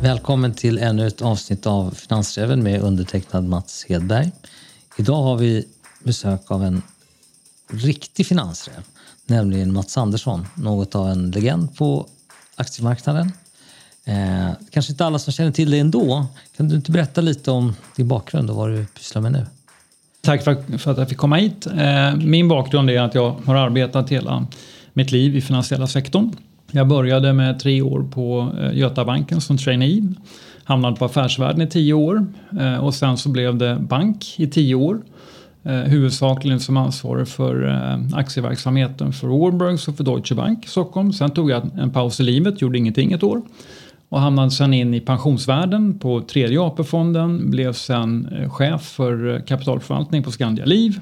Välkommen till ännu ett avsnitt av Finansräven med undertecknad Mats Hedberg. Idag har vi besök av en riktig finansräv, nämligen Mats Andersson. Något av en legend på aktiemarknaden. Eh, kanske inte alla som känner till dig ändå. Kan du inte berätta lite om din bakgrund och vad du pysslar med nu? Tack för, att jag fick komma hit. Eh, min bakgrund är att jag har arbetat hela mitt liv i finansiella sektorn. Jag började med tre år på eh, Götabanken som trainee. Hamnade på Affärsvärlden i tio år eh, och sen så blev det bank i tio år. Eh, huvudsakligen som ansvarig för aktieverksamheten för Warburgs och för Deutsche Bank i Stockholm. Sen tog jag en paus i livet, gjorde ingenting ett år och hamnade sen in i pensionsvärlden på tredje AP-fonden. Blev sen chef för kapitalförvaltning på Skandia Liv.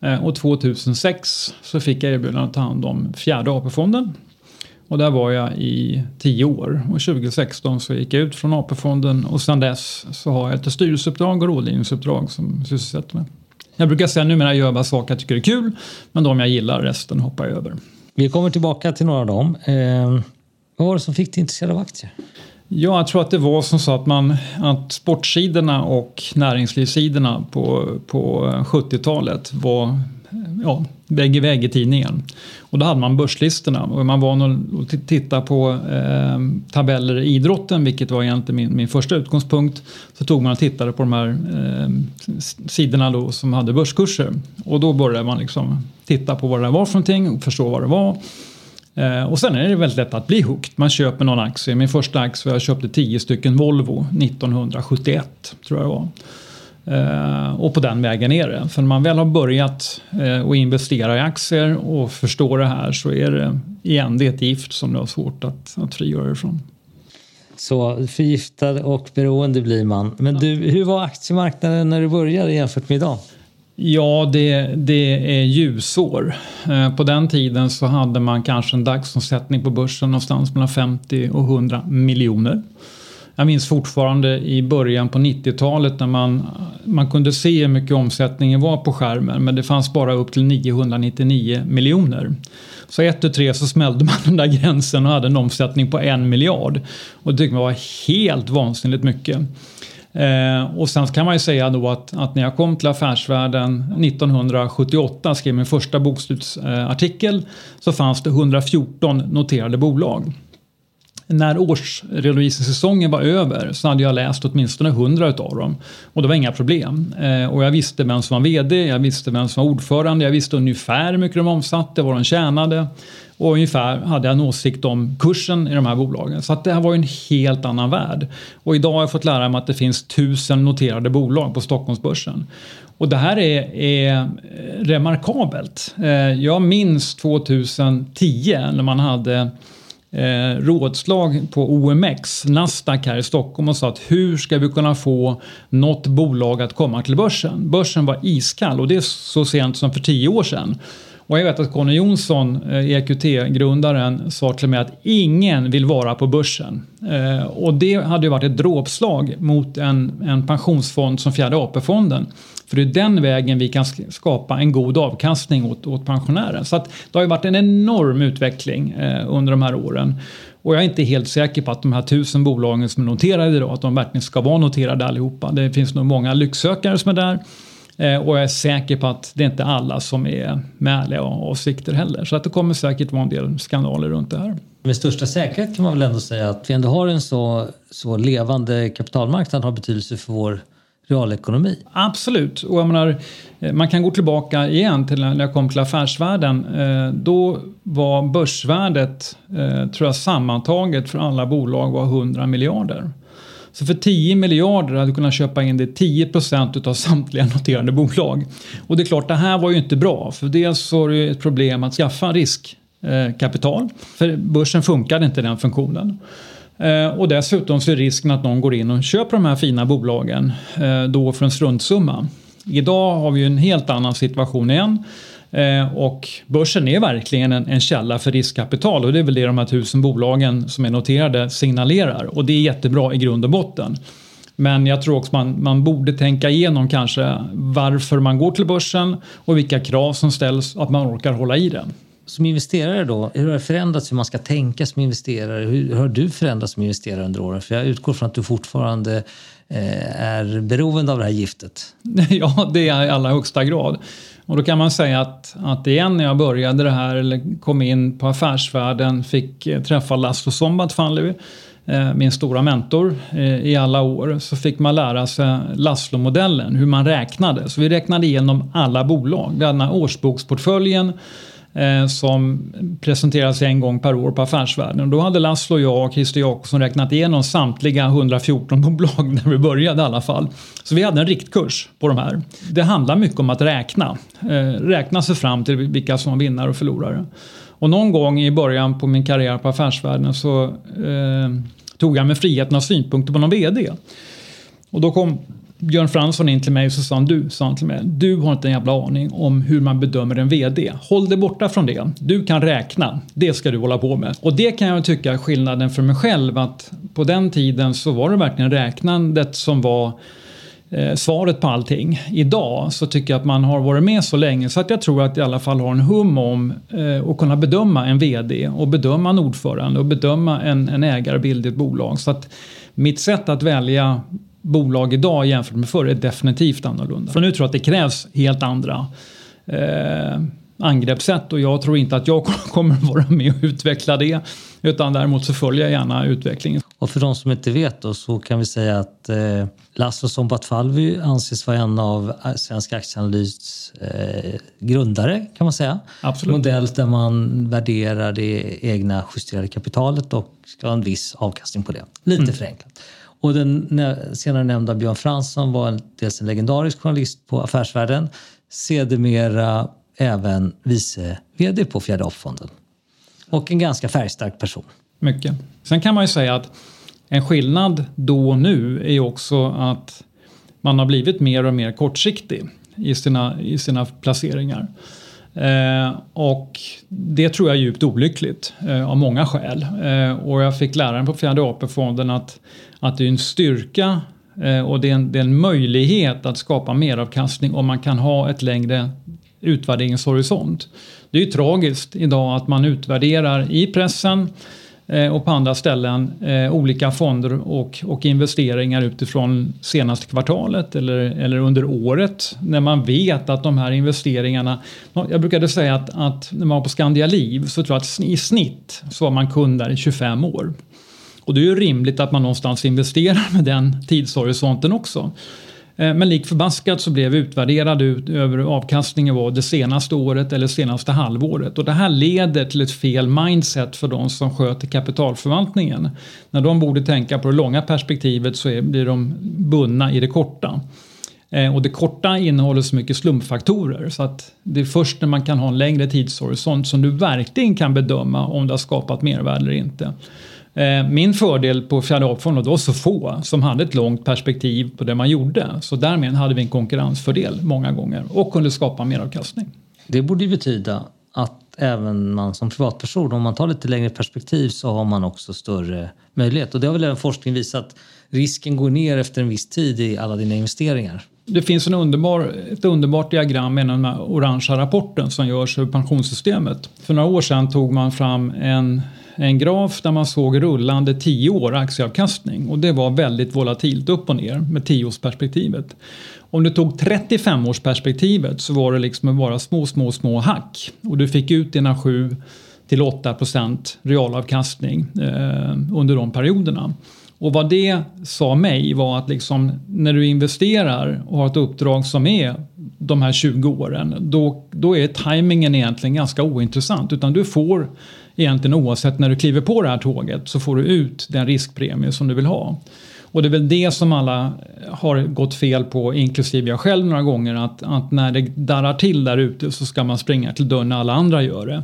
Eh, och 2006 så fick jag erbjudande att ta hand om fjärde AP-fonden och där var jag i tio år och 2016 så gick jag ut från AP-fonden och sedan dess så har jag ett styrelseuppdrag och rådgivningsuppdrag som sysselsätter mig. Jag brukar säga numera gör jag bara saker jag tycker är kul men de jag gillar resten hoppar jag över. Vi kommer tillbaka till några av dem. Eh, vad var det som fick dig intresserad av aktier? Ja, jag tror att det var som så att, man, att sportsidorna och näringslivssidorna på, på 70-talet var ja, vägg i vägg i tidningen. Och då hade man börslistorna och man var att titta på eh, tabeller i idrotten, vilket var egentligen min, min första utgångspunkt. Så tog man och tittade på de här eh, sidorna då som hade börskurser och då började man liksom titta på vad det var för någonting och förstå vad det var. Eh, och sen är det väldigt lätt att bli hooked. Man köper någon aktie. Min första aktie, jag köpte 10 stycken Volvo 1971 tror jag det var. Eh, och på den vägen är det. För när man väl har börjat eh, att investera i aktier och förstår det här så är det igen det ett gift som du har svårt att, att frigöra ifrån. Så förgiftad och beroende blir man. Men du, hur var aktiemarknaden när du började jämfört med idag? Ja, det, det är ljusår. Eh, på den tiden så hade man kanske en dagsomsättning på börsen någonstans mellan 50 och 100 miljoner. Jag minns fortfarande i början på 90-talet när man, man kunde se hur mycket omsättningen var på skärmen men det fanns bara upp till 999 miljoner. Så ett och tre så smällde man den där gränsen och hade en omsättning på en miljard. Och det tyckte man var helt vansinnigt mycket. Eh, och sen kan man ju säga då att, att, när jag kom till Affärsvärlden 1978 skrev min första bokslutsartikel så fanns det 114 noterade bolag när årsredovisningssäsongen var över så hade jag läst åtminstone hundra utav dem. Och det var inga problem. Eh, och jag visste vem som var VD, jag visste vem som var ordförande, jag visste ungefär hur mycket de omsatte, vad de tjänade. Och ungefär hade jag en åsikt om kursen i de här bolagen. Så att det här var ju en helt annan värld. Och idag har jag fått lära mig att det finns tusen noterade bolag på Stockholmsbörsen. Och det här är, är remarkabelt. Eh, jag minns 2010 när man hade eh, rådslag på OMX, Nasdaq här i Stockholm och sa att hur ska vi kunna få något bolag att komma till börsen? Börsen var iskall och det är så sent som för tio år sedan. Och jag vet att Conny Jonsson, eh, EQT-grundaren, sa till mig att ingen vill vara på börsen. Eh, och det hade ju varit ett dråpslag mot en, en pensionsfond som Fjärde AP-fonden. För det är den vägen vi kan skapa en god avkastning åt, åt pensionären. Så att det har ju varit en enorm utveckling eh, under de här åren. Och jag är inte helt säker på att de här tusen bolagen som är noterade idag, att de verkligen ska vara noterade allihopa. Det finns nog många lycksökare som är där. Eh, och jag är säker på att det är inte alla som är med ärliga avsikter heller. Så att det kommer säkert vara en del skandaler runt det här. Med största säkerhet kan man väl ändå säga att vi ändå har en så, så levande kapitalmarknad har betydelse för vår realekonomi. Absolut. Och jag menar, eh, man kan gå tillbaka igen till när jag kom till affärsvärlden. Eh, då var börsvärdet, tror jag sammantaget för alla bolag var 100 miljarder. Så för 10 miljarder hade du kunnat köpa in det 10 procent av samtliga noterade bolag. Och det är klart, det här var ju inte bra. För dels så är det ett problem att skaffa riskkapital. Eh, för börsen funkade inte den funktionen. Eh, och dessutom så är risken att någon går in och köper de här fina bolagen eh, då för en struntsumma. Idag har vi ju en helt annan situation igen. Eh, och börsen är verkligen en, en, källa för riskkapital och det är väl det de här tusen bolagen som är noterade signalerar och det är jättebra i grund och botten. Men jag tror också man, man borde tänka igenom kanske varför man går till börsen och vilka krav som ställs att man orkar hålla i det. som investerare då, hur har det förändrats hur man ska tänka som investerare? Hur, har du förändrats som investerare under åren? För jag utgår från att du fortfarande eh, är beroende av det här giftet. Ja, det är i allra högsta grad. Och då kan man säga att, att igen när jag började det här, eller kom in på affärsvärlden, fick eh, träffa Laszlo Sombatfalli, eh, min stora mentor eh, i alla år, så fick man lära sig Laszlo-modellen, hur man räknade. Så vi räknade igenom alla bolag. Vi hade den här årsboksportföljen eh, som presenteras en gång per år på Affärsvärlden. Och då hade Laszlo, jag och Christer Jakobsson räknat igenom samtliga 114 bolag när vi började i alla fall. Så vi hade en riktkurs på de här. Det handlar mycket om att räkna. Eh, räkna sig fram till vilka som var vinnare och förlorare. Och någon gång i början på min karriär på Affärsvärlden så eh, tog jag mig friheten av synpunkter på någon VD. Och då kom Björn Fransson in till mig och så sa han, du, sa han till mig, du har inte en jävla aning om hur man bedömer en VD. Håll dig borta från det. Du kan räkna. Det ska du hålla på med. Och det kan jag tycka är skillnaden för mig själv att på den tiden så var det verkligen räknandet som var eh, svaret på allting. Idag så tycker jag att man har varit med så länge så att jag tror att jag i alla fall har en hum om eh, att kunna bedöma en VD och bedöma en ordförande och bedöma en, en ägarbild i ett bolag. Så att mitt sätt att välja bolag idag jämfört med förr är definitivt annorlunda. För nu tror jag att det krävs helt andra eh, angreppssätt och jag tror inte att jag kommer vara med och utveckla det. Utan däremot så följer jag gärna utvecklingen. Och för de som inte vet då, så kan vi säga att eh, Laszlo Sombatfalvi anses vara en av Svensk Aktieanalys eh, grundare kan man säga. Absolut. Modell där man värderar det egna justerade kapitalet och ska ha en viss avkastning på det. Lite mm. förenklat. Och den senare nämnda Björn Fransson var dels en legendarisk journalist på Affärsvärlden, sedermera även vice VD på Fjärde AP-fonden. Och en ganska färgstark person. Mycket. Sen kan man ju säga att en skillnad då och nu är ju också att man har blivit mer och mer kortsiktig i sina, i sina placeringar. Eh, och det tror jag är djupt olyckligt eh, av många skäl. Eh, och jag fick lära mig på Fjärde AP-fonden att, att det är en styrka eh, och det är en, det är en möjlighet att skapa meravkastning om man kan ha ett längre utvärderingshorisont. Det är ju tragiskt idag att man utvärderar i pressen Eh, Eh, och på andra ställen eh, olika fonder och, och investeringar utifrån senaste kvartalet eller, eller under året när man vet att de här investeringarna, jag brukade säga att, att när man var på Skandia Liv så tror jag att i snitt så var man kund där i 25 år. Och det är ju rimligt att man någonstans investerar med den tidshorisonten också. Eh, men lik förbaskat så blev utvärderad ut över avkastningen var det senaste året eller senaste halvåret. Och det här leder till ett fel mindset för de som sköter kapitalförvaltningen. När de borde tänka på det långa perspektivet så blir de bundna i det korta. Eh, och det korta innehåller så mycket slumpfaktorer så att det är först när man kan ha en längre tidshorisont som du verkligen kan bedöma om det har skapat mervärde eller inte. Eh, min fördel på fjärde AP-fonden var så få som hade ett långt perspektiv på det man gjorde. Så därmed hade vi en konkurrensfördel många gånger och kunde skapa mer avkastning. Det borde ju betyda att även man som privatperson, om man tar lite längre perspektiv så har man också större möjlighet. Och det har väl även forskning visat. Risken går ner efter en viss tid i alla dina investeringar. Det finns en underbar, ett underbart diagram med den orangea rapporten som görs över pensionssystemet. För några år sedan tog man fram en en graf där man såg rullande 10 år aktieavkastning och det var väldigt volatilt upp och ner med 10-årsperspektivet. Om du tog 35-årsperspektivet så var det liksom bara små, små, små hack och du fick ut dina 7 till 8 procent realavkastning eh, under de perioderna. Och vad det sa mig var att liksom, när du investerar och har ett uppdrag som är de här 20 åren, då, då är tajmingen egentligen ganska ointressant. Utan du får egentligen oavsett när du kliver på det här tåget så får du ut den riskpremie som du vill ha. Och det är väl det som alla har gått fel på, inklusive jag själv några gånger, att, att när det darrar till där ute så ska man springa till dörren när alla andra gör det.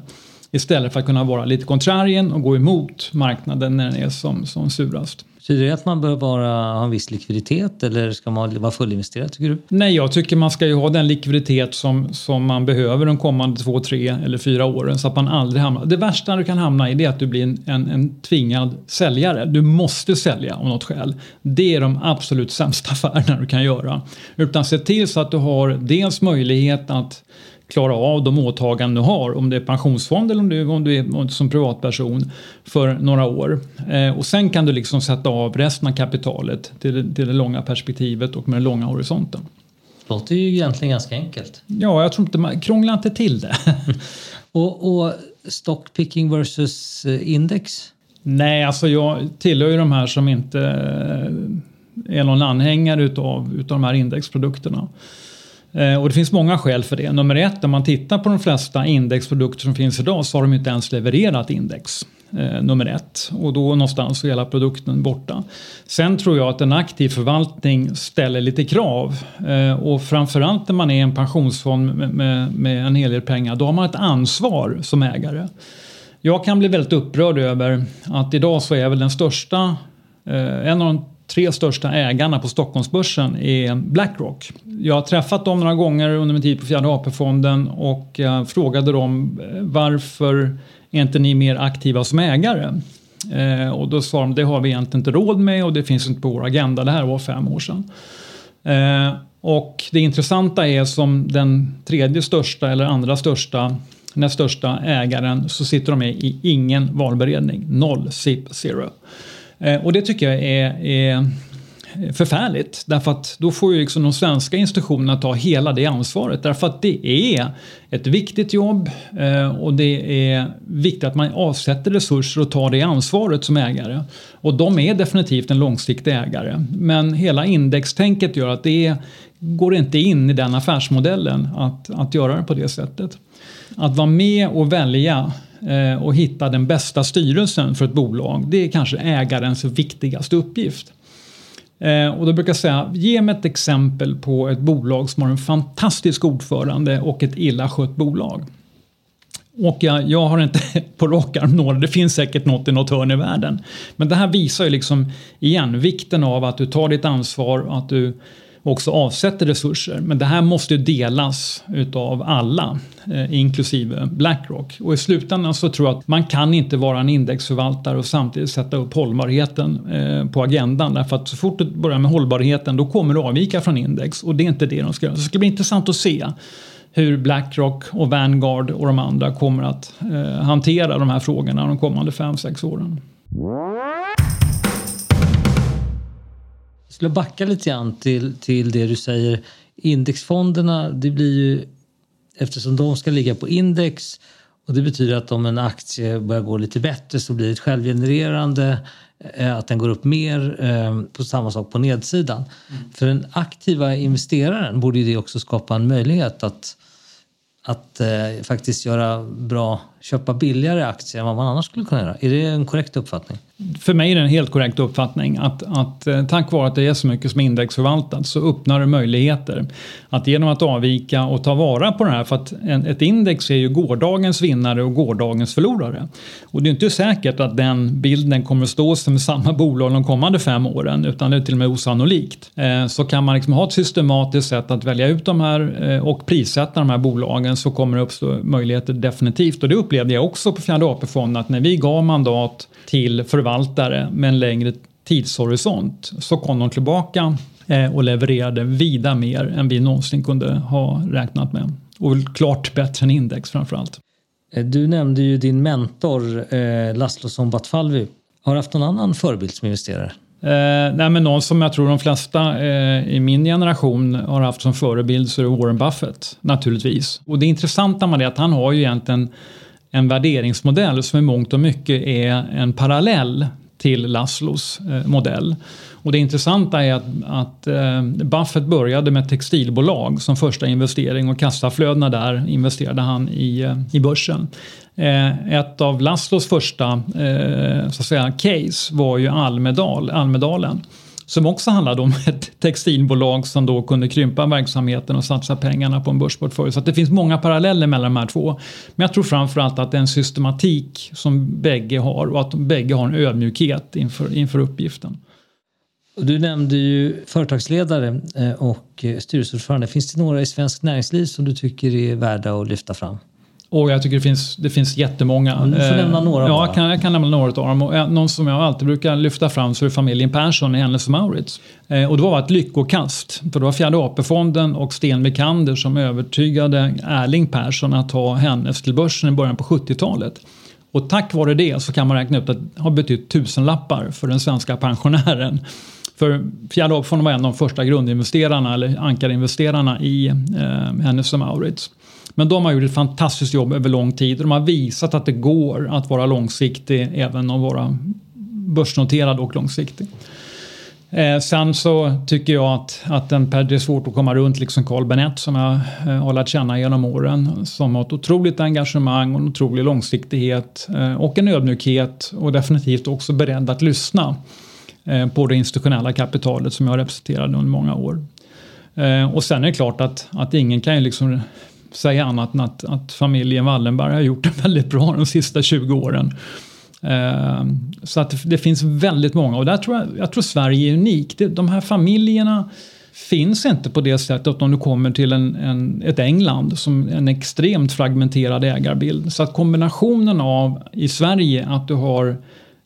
Istället för att kunna vara lite kontrarien och gå emot marknaden när den är som, som surast. Betyder det att man bör vara, ha en viss likviditet eller ska man vara fullinvesterad tycker du? Nej, jag tycker man ska ju ha den likviditet som, som man behöver de kommande två, tre eller fyra åren så att man aldrig hamnar... Det värsta du kan hamna i det är att du blir en, en, en tvingad säljare. Du måste sälja av något skäl. Det är de absolut sämsta affärerna du kan göra. Utan se till så att du har dels möjlighet att klara av de åtaganden du har, om det är pensionsfond eller om du, om du är som privatperson för några år. Eh, och sen kan du liksom sätta av resten av kapitalet till, till det långa perspektivet och med den långa horisonten. Låter ju egentligen ganska enkelt. Ja, jag tror inte man krånglar inte till det. och, och stockpicking versus eh, index? Nej, alltså jag tillhör ju de här som inte eh, är någon anhängare utav, utav de här indexprodukterna. Eh, och det finns många skäl för det. Nummer ett, om man tittar på de flesta indexprodukter som finns idag så har de inte ens levererat index. Eh, nummer ett. Och då någonstans är hela produkten borta. Sen tror jag att en aktiv förvaltning ställer lite krav. Eh, och framförallt när man är en pensionsfond med, med, med en hel del pengar, då har man ett ansvar som ägare. Jag kan bli väldigt upprörd över att idag så är väl den största, eh, en av de tre största ägarna på Stockholmsbörsen är Blackrock. Jag har träffat dem några gånger under min tid på Fjärde AP-fonden och eh, frågade dem eh, varför är inte ni mer aktiva som ägare? Eh, och då sa de det har vi egentligen inte råd med och det finns inte på vår agenda. Det här var fem år sedan. Eh, och det intressanta är som den tredje största eller andra största näst största ägaren så sitter de med i ingen valberedning. Noll, SIP, zero. Eh, och det tycker jag är, är förfärligt. Därför att då får ju liksom de svenska institutionerna ta hela det ansvaret. Därför att det är ett viktigt jobb eh, och det är viktigt att man avsätter resurser och tar det ansvaret som ägare. Och de är definitivt en långsiktig ägare. Men hela indextänket gör att det går inte in i den affärsmodellen att, att göra det på det sättet. Att vara med och välja eh, och hitta den bästa styrelsen för ett bolag, det är kanske ägarens viktigaste uppgift. Eh, och då brukar jag säga, ge mig ett exempel på ett bolag som har en fantastisk ordförande och ett illa skött bolag. Och jag, jag har inte på rak arm några, det finns säkert något i något hörn i världen. Men det här visar ju liksom igen vikten av att du tar ditt ansvar och att du också avsätter resurser. Men det här måste ju delas utav alla, eh, inklusive Blackrock. Och i slutändan så tror jag att man kan inte vara en indexförvaltare och samtidigt sätta upp hållbarheten eh, på agendan. Därför att så fort du börjar med hållbarheten då kommer du avvika från index och det är inte det de ska göra. Så det ska bli intressant att se hur Blackrock och Vanguard och de andra kommer att eh, hantera de här frågorna de kommande 5-6 åren skulle backa lite grann till, till det du säger. Indexfonderna, det blir ju eftersom de ska ligga på index och det betyder att om en aktie börjar gå lite bättre så blir det ett självgenererande, eh, att den går upp mer. Eh, på samma sak på nedsidan. Mm. För den aktiva investeraren borde det också skapa en möjlighet att att eh, faktiskt göra bra, köpa billigare aktier än vad man annars skulle kunna göra. Är det en korrekt uppfattning? För mig är det en helt korrekt uppfattning att, att eh, tack vare att det är så mycket som är indexförvaltat så öppnar det möjligheter att genom att avvika och ta vara på det här för att en, ett index är ju gårdagens vinnare och gårdagens förlorare. Och det är inte säkert att den bilden kommer att stå sig med samma bolag de kommande fem åren utan det är till och med osannolikt. Eh, så kan man liksom ha ett systematiskt sätt att välja ut de här eh, och prissätta de här bolagen så kommer det uppstå möjligheter definitivt och det upplevde jag också på Fjärde AP-fonden att när vi gav mandat till förvaltare med en längre tidshorisont så kom de tillbaka eh, och levererade vida mer än vi någonsin kunde ha räknat med. Och klart bättre än index framförallt. Eh, du nämnde ju din mentor eh, Laszlo Sombatfalvi. Har du haft någon annan förebild som investerare? Eh, nej, men någon som jag tror de flesta eh, i min generation har haft som förebild så är Warren Buffett naturligtvis. Och det intressanta med det är att han har ju egentligen en värderingsmodell som i mångt och mycket är en parallell till Laszlos eh, modell. Och det intressanta är att, att eh, Buffett började med textilbolag som första investering och kassaflödena där investerade han i, eh, i börsen. Ett av Laszlos första så att säga, case var ju Almedal, Almedalen som också handlade om ett textilbolag som då kunde krympa verksamheten och satsa pengarna på en börsportfölj. Så det finns många paralleller mellan de här två. Men jag tror framförallt att det är en systematik som bägge har och att bägge har en ödmjukhet inför, inför uppgiften. Du nämnde ju företagsledare eh, och eh, styrelseordförande. Finns det några i svenskt näringsliv som du tycker är värda att lyfta fram? Och jag tycker det finns, det finns jättemånga. Du får nämna några Ja, jag kan, jag kan nämna några av dem. Och en- någon som jag alltid brukar lyfta fram så är familjen Persson i Hennes och Mauritz. Eh, och det var ett lyckokast. För det var Fjärde AP-fonden och Sten Mikander som övertygade Erling Persson att ta Hennes till börsen i början på 70-talet. Och tack vare det så kan man räkna ut att det har betytt tusenlappar för den svenska pensionären. För Fjärde AP-fonden var en av de första grundinvesterarna eller ankarinvesterarna i eh, Hennes och Mauritz. Men de har gjort ett fantastiskt jobb över lång tid. och De har visat att det går att vara långsiktig även att vara börsnoterad och långsiktig. Eh, sen så tycker jag att, att den, det är svårt att komma runt liksom Carl Bennett som jag eh, har lärt känna genom åren. Som har ett otroligt engagemang och en otrolig långsiktighet eh, och en ödmjukhet och definitivt också beredd att lyssna eh, på det institutionella kapitalet som jag representerade under många år. Eh, och sen är det klart att, att ingen kan ju liksom säga annat än att, att familjen Wallenberg har gjort det väldigt bra de sista 20 åren. Eh, Så att det, finns väldigt många och där tror jag, jag tror Sverige är unikt. De här familjerna finns inte på det sättet om du kommer till en, en, ett England som en extremt fragmenterad ägarbild. Så att kombinationen av i Sverige att du har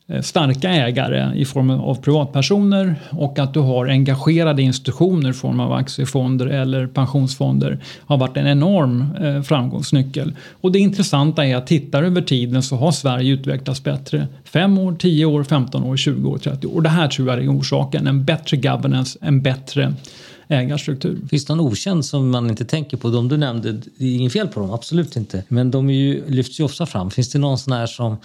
Eh, starka ägare i form av privatpersoner och att du har engagerade institutioner i form av aktiefonder eller pensionsfonder har varit en enorm eh, framgångsnyckel. Och det intressanta är att tittar över tiden så har Sverige utvecklats bättre. 5 år, 10 år, 15 år, 20 år, 30 år. Och det här tror jag är orsaken. En bättre governance, en bättre ägarstruktur. Finns det någon okänd som man inte tänker på? De du nämnde, det är inget fel på dem, absolut inte. Men de är ju, lyfts ju ofta fram. Finns det någon sån här som,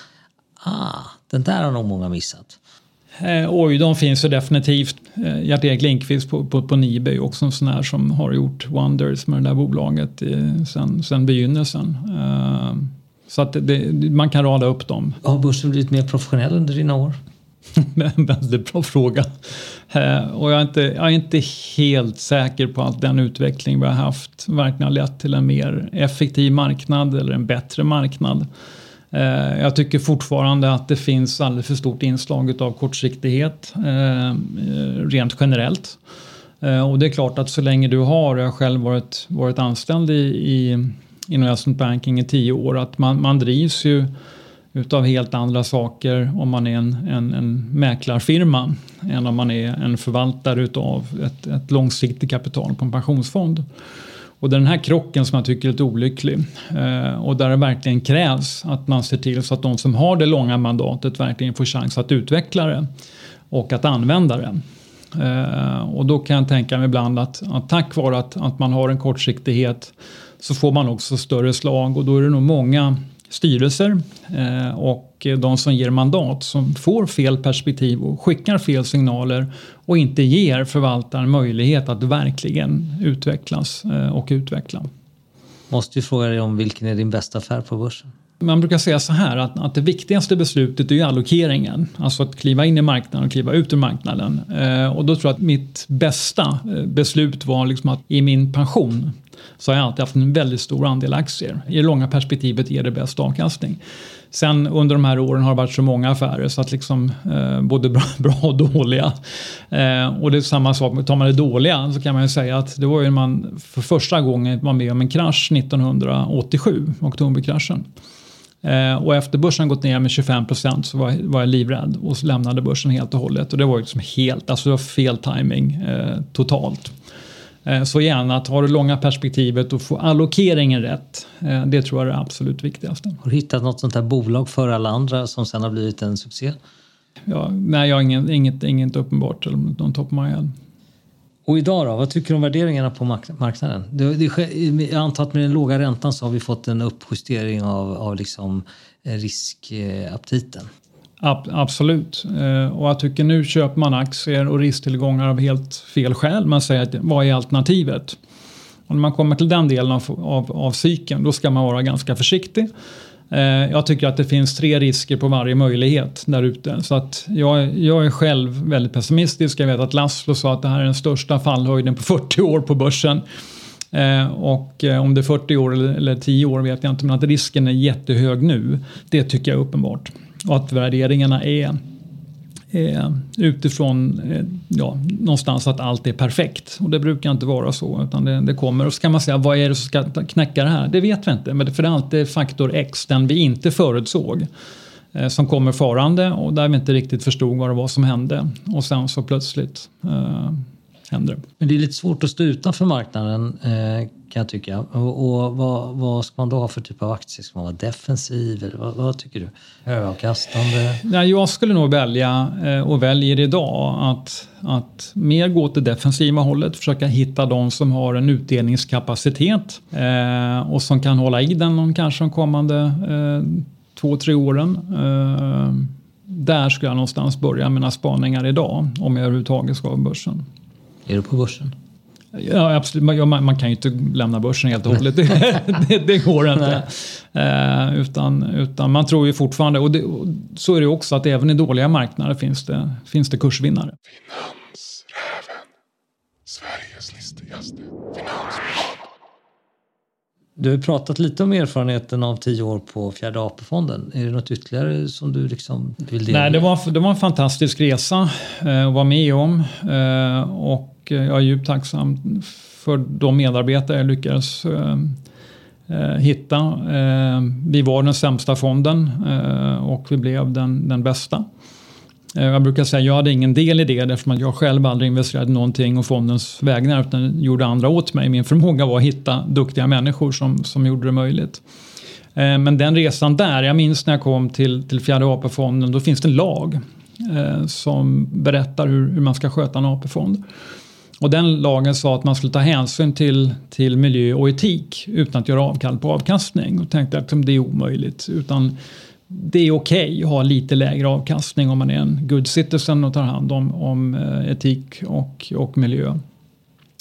ah, den där har nog många missat? Eh, oj, de finns ju definitivt. Eh, Gert-Erik Lindqvist på, på, på Nibe är ju också en sån här som har gjort wonders med det där bolaget eh, sen, sen begynnelsen. Eh, så att det, man kan rada upp dem. Har börsen blivit mer professionell under dina år? En väldigt bra fråga. Eh, och jag är, inte, jag är inte helt säker på att den utveckling vi har haft verkligen har lett till en mer effektiv marknad eller en bättre marknad. Eh, jag tycker fortfarande att det finns alldeles för stort inslag av kortsiktighet eh, rent generellt. Eh, och det är klart att så länge du har, jag har själv varit, varit anställd i, i investment banking i tio år, att man, man drivs ju utav helt andra saker om man är en, en, en mäklarfirma än om man är en förvaltare utav ett, ett långsiktigt kapital på en pensionsfond. Och det är den här krocken som jag tycker är lite olycklig eh, och där det verkligen krävs att man ser till så att de som har det långa mandatet verkligen får chans att utveckla det och att använda det. Eh, och då kan jag tänka mig ibland att, att tack vare att, att man har en kortsiktighet så får man också större slag och då är det nog många styrelser eh, och de som ger mandat som får fel perspektiv och skickar fel signaler och inte ger förvaltaren möjlighet att verkligen utvecklas eh, och utveckla. Måste ju fråga dig om vilken är din bästa affär på börsen? Man brukar säga så här att, att det viktigaste beslutet är ju allokeringen. Alltså att kliva in i marknaden och kliva ut ur marknaden. Eh, och då tror jag att mitt bästa eh, beslut var liksom att i min pension så har jag alltid haft en väldigt stor andel aktier. I det långa perspektivet ger det bäst avkastning. Sen under de här åren har det varit så många affärer så att liksom eh, både bra, bra och dåliga. Eh, och det är samma sak, tar man det dåliga så kan man ju säga att det var ju när man för första gången var med om en krasch 1987, oktoberkraschen. Eh, och efter börsen gått ner med 25 procent så var, var jag livrädd och lämnade börsen helt och hållet. Och det var liksom helt, alltså det var fel timing eh, totalt. Eh, så gärna att ha det långa perspektivet och få allokeringen rätt. Eh, det tror jag är det absolut viktigaste. Har du hittat något sånt här bolag för alla andra som sen har blivit en succé? Ja, nej, jag har inget, inget, inget uppenbart eller någon top of my head. Och idag då, vad tycker du om värderingarna på mark- marknaden? Det, det, jag antar att med den låga räntan så har vi fått en uppjustering av, av liksom eh, riskaptiten. Ab absolut. Eh, och jag tycker nu köper man aktier och risktillgångar av helt fel skäl. Man säger att vad är alternativet? Och när man kommer till den delen av, av, av cykeln då ska man vara ganska försiktig. Eh, jag tycker att det finns tre risker på varje möjlighet där ute. Så att jag, jag är själv väldigt pessimistisk. Jag vet att Laszlo sa att det här är den största fallhöjden på 40 år på börsen. Eh, och eh, om det är 40 år eller 10 år vet jag inte, men att risken är jättehög nu, det tycker jag är uppenbart. Och att värderingarna är, eh, utifrån eh, ja, någonstans att allt är perfekt. Och det brukar inte vara så utan det, det, kommer. Och så kan man säga vad är det som ska knäcka det här? Det vet vi inte men det, för det är alltid faktor X, den vi inte förutsåg. Eh, som kommer farande och där vi inte riktigt förstod vad det var som hände. Och sen så plötsligt eh, händer det. Men det är lite svårt att stå utanför marknaden eh, kan jag tycka. Och, och vad, vad, ska man då ha för typ av aktie? Ska man vara defensiv? Eller vad, vad tycker du? Högavkastande? Ja, jag skulle nog välja eh, och väljer idag att, att mer gå till defensiva hållet. Försöka hitta de som har en utdelningskapacitet eh, och som kan hålla i den de kanske de kommande eh, två, tre åren. Eh, där skulle jag någonstans börja mina spaningar idag om jag överhuvudtaget ska på börsen. Är du på börsen? Ja, absolut. Man, man, kan ju inte lämna börsen helt och hållet. det, det, det, går inte. Eh, utan, utan man tror ju fortfarande, och, det, och, så är det också, att även i dåliga marknader finns det, finns det kursvinnare. Finansräven. Sveriges listigaste finansman. Du har pratat lite om erfarenheten av tio år på Fjärde AP-fonden. Är det något ytterligare som du liksom vill dela? Nej, det var, det var en fantastisk resa eh, att vara med om. Eh, och Eh, jag är djupt tacksam för de medarbetare jag lyckades eh, eh, hitta. Vi var den sämsta fonden och vi blev den, den bästa. Jag brukar säga att jag hade ingen del i det eftersom jag själv aldrig investerade någonting och fondens vägnar utan gjorde andra åt mig. Min förmåga var att hitta duktiga människor som, som gjorde det möjligt. Men den resan där, jag minns när jag kom till, till fjärde AP-fonden, då finns det en lag som berättar hur, hur man ska sköta en AP-fond. Och den lagen sa att man skulle ta hänsyn till, till miljö och etik utan att göra avkall på avkastning. Och tänkte att det är omöjligt. Utan det är okej okay att ha lite lägre avkastning om man är en good citizen och tar hand om, om eh, etik och, och miljö.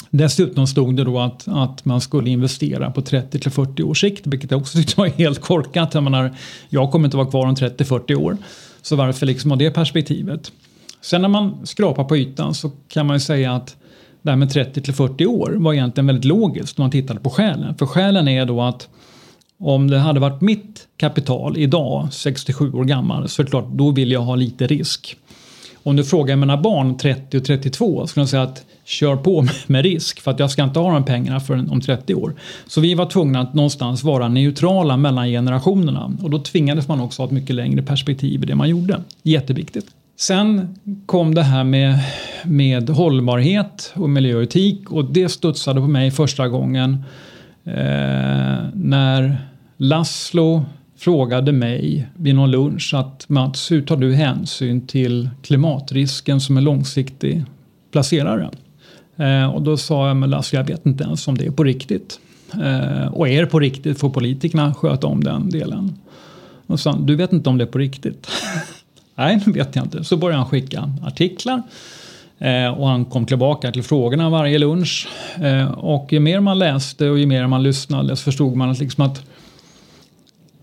Dessutom stod det då att, att man skulle investera på 30 till 40 års sikt, vilket jag också tyckte var helt korkat. Jag, menar, jag kommer inte vara kvar om 30-40 år, så varför liksom ha det perspektivet? Sen när man skrapar på ytan så kan man ju säga att det här med 30 till 40 år var egentligen väldigt logiskt om man tittade på skälen. För skälen är då att om det hade varit mitt kapital idag, 67 år gammal, så är det klart, då vill jag ha lite risk. Om du frågar mina barn 30 och 32 skulle de säga att kör på med risk för att jag ska inte ha de pengarna förrän om 30 år. Så vi var tvungna att någonstans vara neutrala mellan generationerna och då tvingades man också ha ett mycket längre perspektiv i det man gjorde. Jätteviktigt. Sen kom det här med, med hållbarhet och miljöetik och det studsade på mig första gången eh, när Laszlo frågade mig vid någon lunch att Mats, hur tar du hänsyn till klimatrisken som en långsiktig placerare? Eh, och då sa jag, men Laszlo, jag vet inte ens om det är på riktigt. Eh, och är det på riktigt får politikerna sköta om den delen. Och sa du vet inte om det är på riktigt? Nej, det vet jag inte. Så började han skicka artiklar. Eh, och han kom tillbaka till frågorna varje lunch. Eh, och ju mer man läste och ju mer man lyssnade så förstod man att, liksom att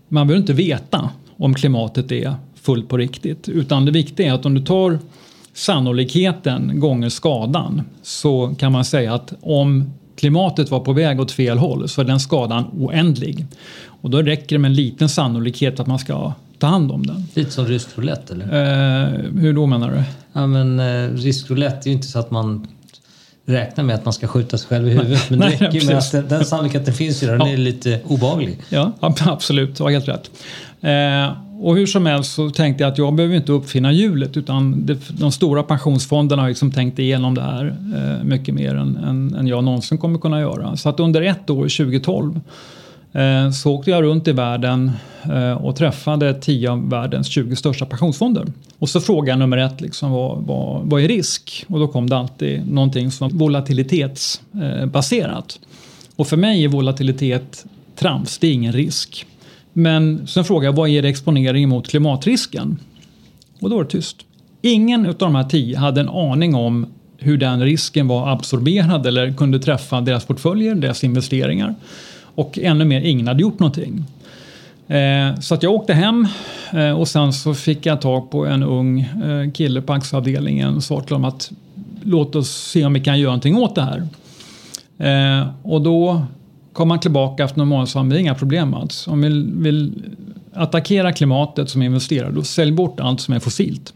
man behöver inte veta om klimatet är fullt på riktigt. Utan det viktiga är att om du tar sannolikheten gånger skadan så kan man säga att om klimatet var på väg åt fel håll så är den skadan oändlig. Och då räcker det med en liten sannolikhet att man ska ta hand om den. Lite som rysk roulette eller? Eh, hur då menar du? Ja men eh, rysk roulette är ju inte så att man räknar med att man ska skjuta sig själv i huvudet. Men det räcker med att den, den sannolikheten finns ju där. Den ja. är lite obehaglig. Ja, absolut. Du har helt rätt. Eh, och hur som helst så tänkte jag att jag behöver inte uppfinna hjulet utan det, de stora pensionsfonderna har liksom tänkt igenom det här eh, mycket mer än, än, än jag någonsin kommer kunna göra. Så att under ett år, 2012, Eh, Eh, så åkte jag runt i världen eh, och träffade 10 av världens 20 största pensionsfonder. Och så frågade jag nummer ett, liksom, vad, vad, vad är risk? Och då kom det alltid någonting som var volatilitetsbaserat. Och för mig är volatilitet trams, det är ingen risk. Men sen frågade jag vad är det exponering mot klimatrisken? Och då var det tyst. Ingen av de här tio hade en aning om hur den risken var absorberad eller kunde träffa deras portföljer, deras investeringar. Och ännu mer, ingen hade gjort någonting. Eh, så att jag åkte hem eh, och sen så fick jag tag på en ung eh, kille på aktieavdelningen och sa till honom att låt oss se om vi kan göra någonting åt det här. Eh, och då kom han tillbaka efter några månader och sa det är inga problem Mats. Om vi vill attackera klimatet som investerare då sälj bort allt som är fossilt.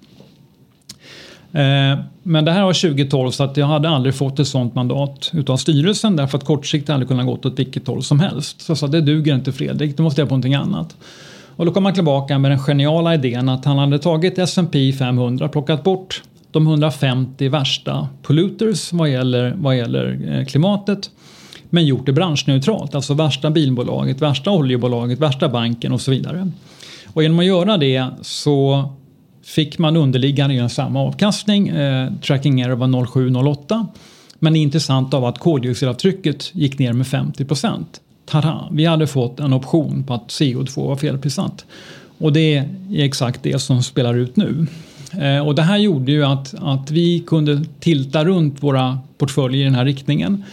Eh, men det här var 2012 så att jag hade aldrig fått ett sånt mandat utav styrelsen därför att kortsiktigt hade kunnat gått åt vilket håll som helst. Så jag sa det duger inte Fredrik, då måste jag på någonting annat. Och då kom han tillbaka med den geniala idén att han hade tagit S&P 500, plockat bort de 150 värsta polluters vad gäller, vad gäller eh, klimatet men gjort det branschneutralt. Alltså värsta bilbolaget, värsta oljebolaget, värsta banken och så vidare. Och genom att göra det så fick man underliggande samma avkastning. Eh, tracking error var 0,7-0,8. Men det är intressant av att koldioxidavtrycket gick ner med 50 procent. Tada! Vi hade fått en option på att CO2 var felprissatt. Och det är exakt det som spelar ut nu. Eh, och det här gjorde ju att, att vi kunde tilta runt våra portföljer i den här riktningen.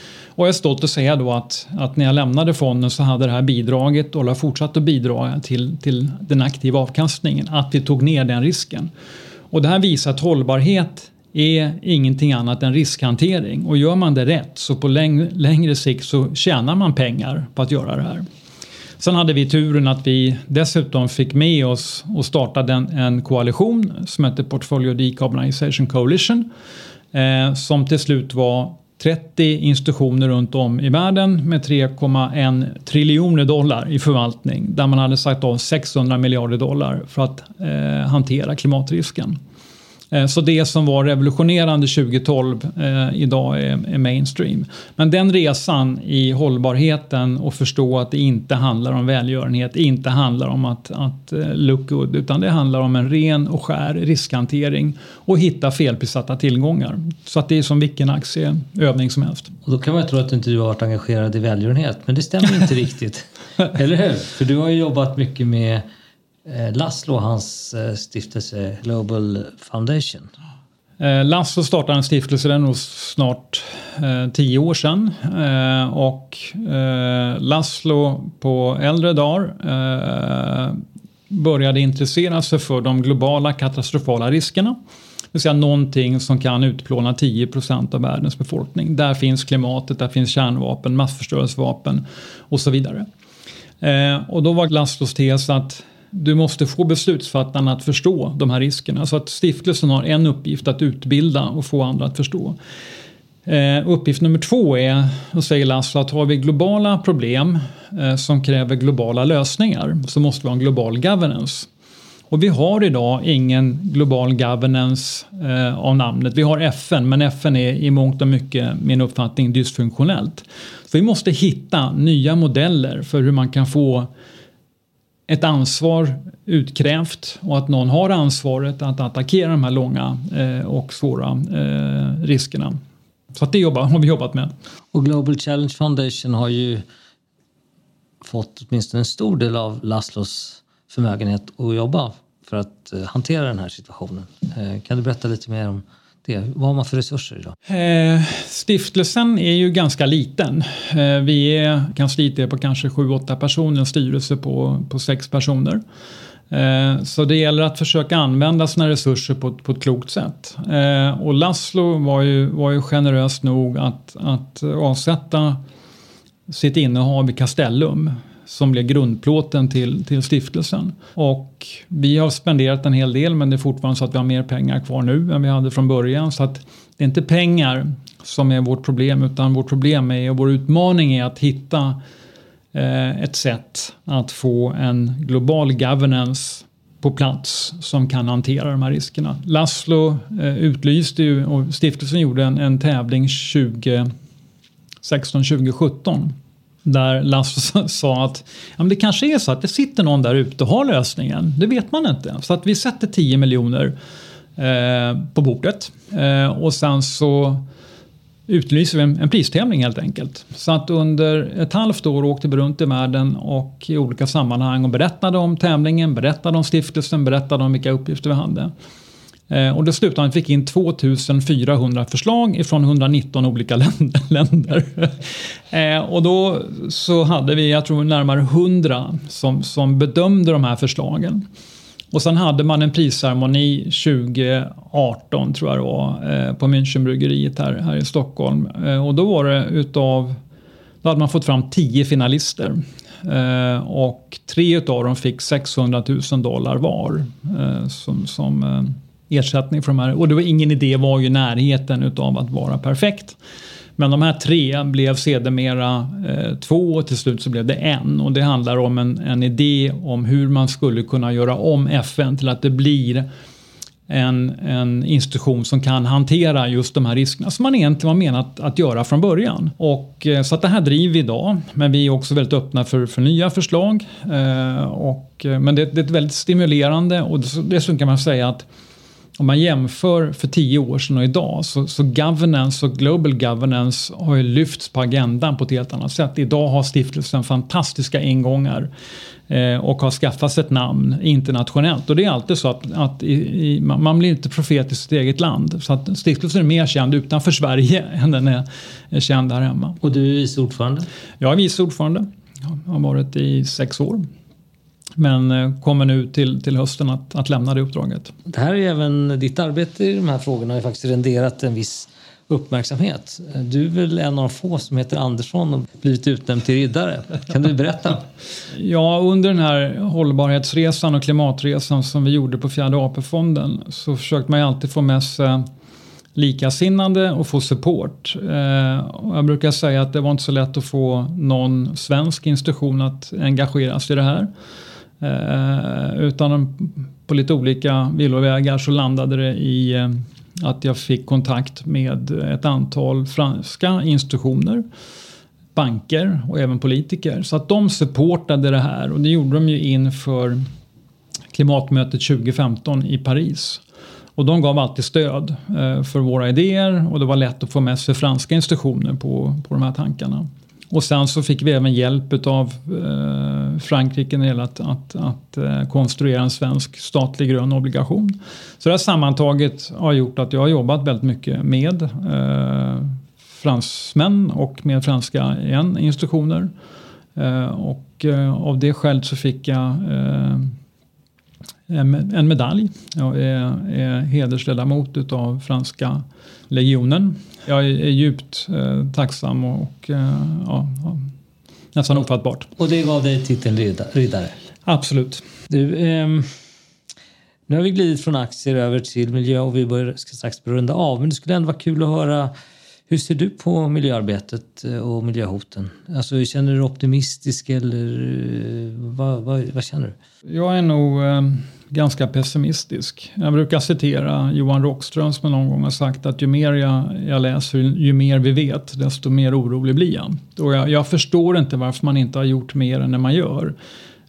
Och jag är stolt att säga då att, att när jag lämnade fonden så hade det här bidragit och har fortsatt att bidra till, till den aktiva avkastningen. Att vi tog ner den risken. Och det här visar att hållbarhet är ingenting annat än riskhantering och gör man det rätt så på läng längre sikt så tjänar man pengar på att göra det här. Sen hade vi turen att vi dessutom fick med oss och startade en, en koalition som heter Portfolio Decarbonization Coalition eh, som till slut var 30 institutioner runt om i världen med 3,1 triljoner dollar i förvaltning där man hade sagt av 600 miljarder dollar för att eh, hantera klimatrisken. Eh, så det som var revolutionerande 2012 eh, idag är, är, mainstream. Men den resan i hållbarheten och förstå att det inte handlar om välgörenhet, inte handlar om att, att uh, look good, utan det handlar om en ren och skär riskhantering och hitta felprissatta tillgångar. Så att det är som vilken aktieövning som helst. Och då kan man tro att du inte har varit engagerad i välgörenhet, men det stämmer inte riktigt. Eller hur? För du har ju jobbat mycket med Eh, Eh, Laszlo och hans eh, stiftelse Global Foundation. Eh, Laszlo startade en stiftelse, det är nog snart eh, tio år sedan. Eh, och Laszlo på äldre dagar började intressera sig för de globala katastrofala riskerna. Det vill säga någonting som kan utplåna 10% av världens befolkning. Där finns klimatet, där finns kärnvapen, massförstörelsevapen och så vidare. och då var Laszlos tes att du måste få beslutsfattarna att förstå de här riskerna. Så att stiftelsen har en uppgift att utbilda och få andra att förstå. Eh, uppgift nummer två är, och säger Lasse, att har vi globala problem eh, som kräver globala lösningar så måste vi ha en global governance. Och vi har idag ingen global governance eh, av namnet. Vi har FN, men FN är i mångt och mycket, min uppfattning, dysfunktionellt. Så vi måste hitta nya modeller för hur man kan få ett ansvar utkrävt och att någon har ansvaret att attackera de här långa eh, och svåra eh, riskerna. Så att det jobbar, har vi jobbat med. Och Global Challenge Foundation har ju fått åtminstone en stor del av Laszlos förmögenhet att jobba för att eh, hantera den här situationen. Eh, kan du berätta lite mer om det? Vad har man för resurser idag? Eh, stiftelsen är ju ganska liten. Eh, vi är kansliet är på kanske 7-8 personer, en styrelse på, på 6 personer. Eh, så det gäller att försöka använda sina resurser på, på ett klokt sätt. Eh, och Laszlo var ju, var ju generös nog att, att avsätta sitt innehav i Castellum som blev grundplåten till, till stiftelsen. Och vi har spenderat en hel del men det är fortfarande så att vi har mer pengar kvar nu än vi hade från början. Så att det är inte pengar som är vårt problem utan vårt problem är och vår utmaning är att hitta eh, ett sätt att få en global governance på plats som kan hantera de här riskerna. Laszlo eh, utlyste ju och stiftelsen gjorde en, en tävling 2016-2017 där Lasse sa att ja, men det kanske är så att det sitter någon där ute och har lösningen. Det vet man inte. Så att vi sätter 10 miljoner eh, på bordet eh, och sen så utlyser vi en, en pristävling helt enkelt. Så att under ett halvt år åkte vi runt i världen och i olika sammanhang och berättade om tävlingen, berättade om stiftelsen, berättade om vilka uppgifter vi hade. Eh, och det slutade med att vi fick in 2400 förslag ifrån 119 olika länder. Eh, och då så hade vi, jag tror närmare 100 som, som bedömde de här förslagen. Och sen hade man en prisceremoni 2018 tror jag det var eh, på Münchenbryggeriet här, här i Stockholm. Och då var det utav, då hade man fått fram 10 finalister. Och tre utav dem fick 600 000 dollar var som, som ersättning för de här. Och det var ingen idé var ju närheten utav att vara perfekt. Men de här tre blev sedermera eh, två och till slut så blev det en. Och det handlar om en, en idé om hur man skulle kunna göra om FN till att det blir en, en institution som kan hantera just de här riskerna som man egentligen var menat att göra från början. Och, eh, så att det här driver vi idag, men vi är också väldigt öppna för, för nya förslag. Eh, och, eh, men det, det, är väldigt stimulerande och dessutom kan man säga att om man jämför för tio år sedan och idag så, så governance och global governance har ju lyfts på agendan på ett helt annat sätt. Idag har stiftelsen fantastiska ingångar eh, och har skaffat sig ett namn internationellt. Och det är alltid så att, att i, i, man blir inte profet i sitt eget land. Så att stiftelsen är mer känd utanför Sverige än den är, är känd här hemma. Och du är vice ordförande? Jag är vice ordförande. Jag har varit i sex år. Men eh, kommer nu till, till hösten att, att lämna det uppdraget. Det här är även ditt arbete i de här frågorna har ju faktiskt renderat en viss uppmärksamhet. Du är väl en av de få som heter Andersson och blivit utnämnd till riddare. Kan du berätta? ja, under den här hållbarhetsresan och klimatresan som vi gjorde på Fjärde AP-fonden så försökte man ju alltid få med sig likasinnande och få support. Eh, jag brukar säga att det var inte så lätt att få någon svensk institution att engagera sig i det här. Eh, utan på lite olika villovägar så landade det i eh, att jag fick kontakt med ett antal franska institutioner, banker och även politiker. Så att de supportade det här och det gjorde de ju inför klimatmötet 2015 i Paris. Och de gav alltid stöd eh, för våra idéer och det var lätt att få med sig franska institutioner på, på de här tankarna. Och sen så fick vi även hjälp av eh, Frankrike när det gäller att, att, att eh, konstruera en svensk statlig grön obligation. Så det här sammantaget har gjort att jag har jobbat väldigt mycket med eh, fransmän och med franska igen, institutioner. Eh, och eh, av det skälet så fick jag eh, en medalj. Jag är, är hedersledamot av franska legionen jag är djupt eh, tacksam och eh, ja, nästan ofattbart. Och det gav dig titeln riddare? Absolut. Du, eh, nu har vi glidit från aktier över till miljö och vi börjar, ska strax runda av. Men det skulle ändå vara kul att höra hur ser du på miljöarbetet eh, och miljöhoten? Alltså, känner du dig optimistisk eller eh, vad, vad, vad känner du? Jag är nog eh, ganska pessimistisk. Jag brukar citera Johan Rockström som någon gång har sagt att ju mer jag, jag läser, ju mer vi vet, desto mer orolig blir jag. Och jag, jag förstår inte varför man inte har gjort mer än det man gör.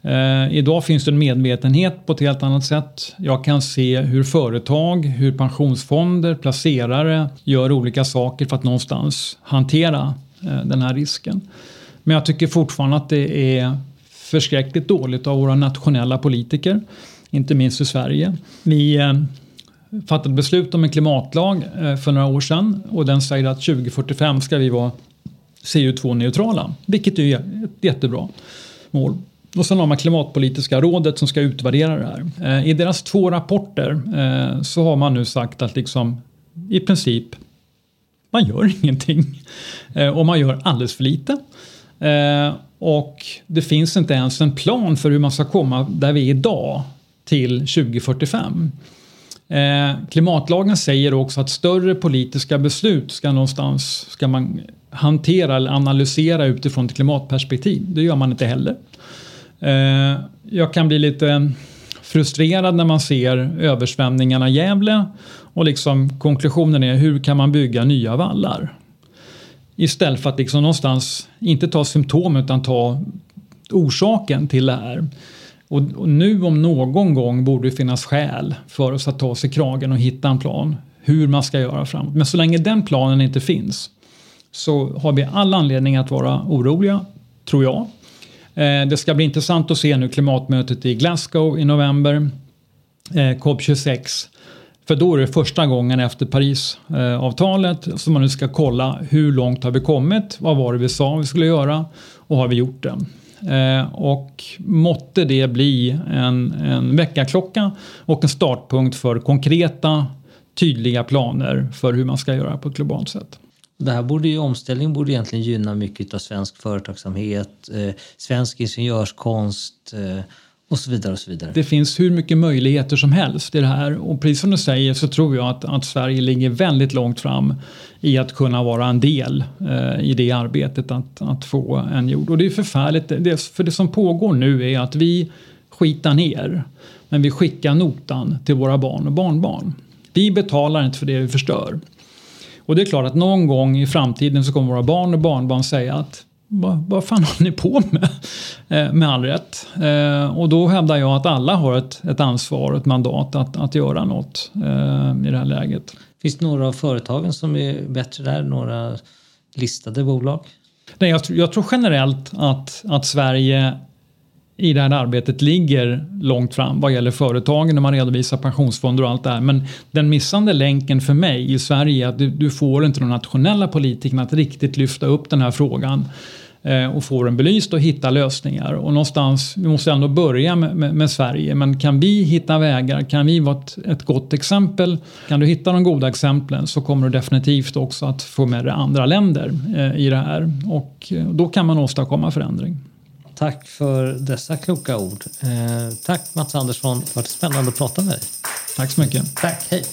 Eh, idag finns det en medvetenhet på ett helt annat sätt. Jag kan se hur företag, hur pensionsfonder, placerare gör olika saker för att någonstans hantera eh, den här risken. Men jag tycker fortfarande att det är förskräckligt dåligt av våra nationella politiker inte minst i Sverige. Vi eh, fattade beslut om en klimatlag eh, för några år sedan och den säger att 2045 ska vi vara CO2-neutrala, vilket är ett jättebra mål. Och sen har man Klimatpolitiska rådet som ska utvärdera det här. Eh, I deras två rapporter så har man nu sagt att liksom i princip man gör ingenting och man gör alldeles för lite. Och det finns inte ens en plan för hur man ska komma där vi är idag till 2045. Eh, klimatlagen säger också att större politiska beslut ska någonstans ska man hantera eller analysera utifrån ett klimatperspektiv. Det gör man inte heller. Eh, jag kan bli lite frustrerad när man ser översvämningarna i Gävle och liksom konklusionen är hur kan man bygga nya vallar? Istället för att liksom någonstans inte ta symptom utan ta orsaken till det här. Och, och, nu om någon gång borde det finnas skäl för oss att ta oss i kragen och hitta en plan hur man ska göra framåt. Men så länge den planen inte finns så har vi all anledning att vara oroliga, tror jag. Eh, det ska bli intressant att se nu klimatmötet i Glasgow i november, eh, COP26. För då är det första gången efter Parisavtalet eh, som man nu ska kolla hur långt har vi kommit, vad var det vi sa vi skulle göra och har vi gjort det? Eh, och måtte det bli en, en väckarklocka och en startpunkt för konkreta tydliga planer för hur man ska göra på ett globalt sätt. Det här borde ju, omställningen borde egentligen gynna mycket av svensk företagsamhet, eh, svensk ingenjörskonst eh, och så vidare och så vidare. Det finns hur mycket möjligheter som helst i det här och precis som du säger så tror jag att, att Sverige ligger väldigt långt fram i att kunna vara en del eh, i det arbetet att, att få en jord. Och det är förfärligt, det, för det som pågår nu är att vi skitar ner men vi skickar notan till våra barn och barnbarn. Vi betalar inte för det vi förstör. Och det är klart att någon gång i framtiden så kommer våra barn och barnbarn säga att vad, vad fan håller ni på med? Eh, med all rätt. Eh, och då hävdar jag att alla har ett, ett ansvar och ett mandat att, att göra något eh, i det här läget. Finns det några av företagen som är bättre där? Några listade bolag? Nej, jag, jag tror generellt att, att Sverige i det här arbetet ligger långt fram vad gäller företagen när man redovisar pensionsfonder och allt det här. Men den missande länken för mig i Sverige är att du, du får inte de nationella politikerna att riktigt lyfta upp den här frågan och få den belyst och hitta lösningar. Och någonstans, vi måste ändå börja med, med, med, Sverige, men kan vi hitta vägar, kan vi vara ett, ett gott exempel, kan du hitta de goda exemplen så kommer du definitivt också att få med dig andra länder eh, i det här och eh, då kan man åstadkomma förändring. Tack för dessa kloka ord. Eh, tack Mats Andersson, det var spännande att prata med dig. Tack så mycket. Tack, hej.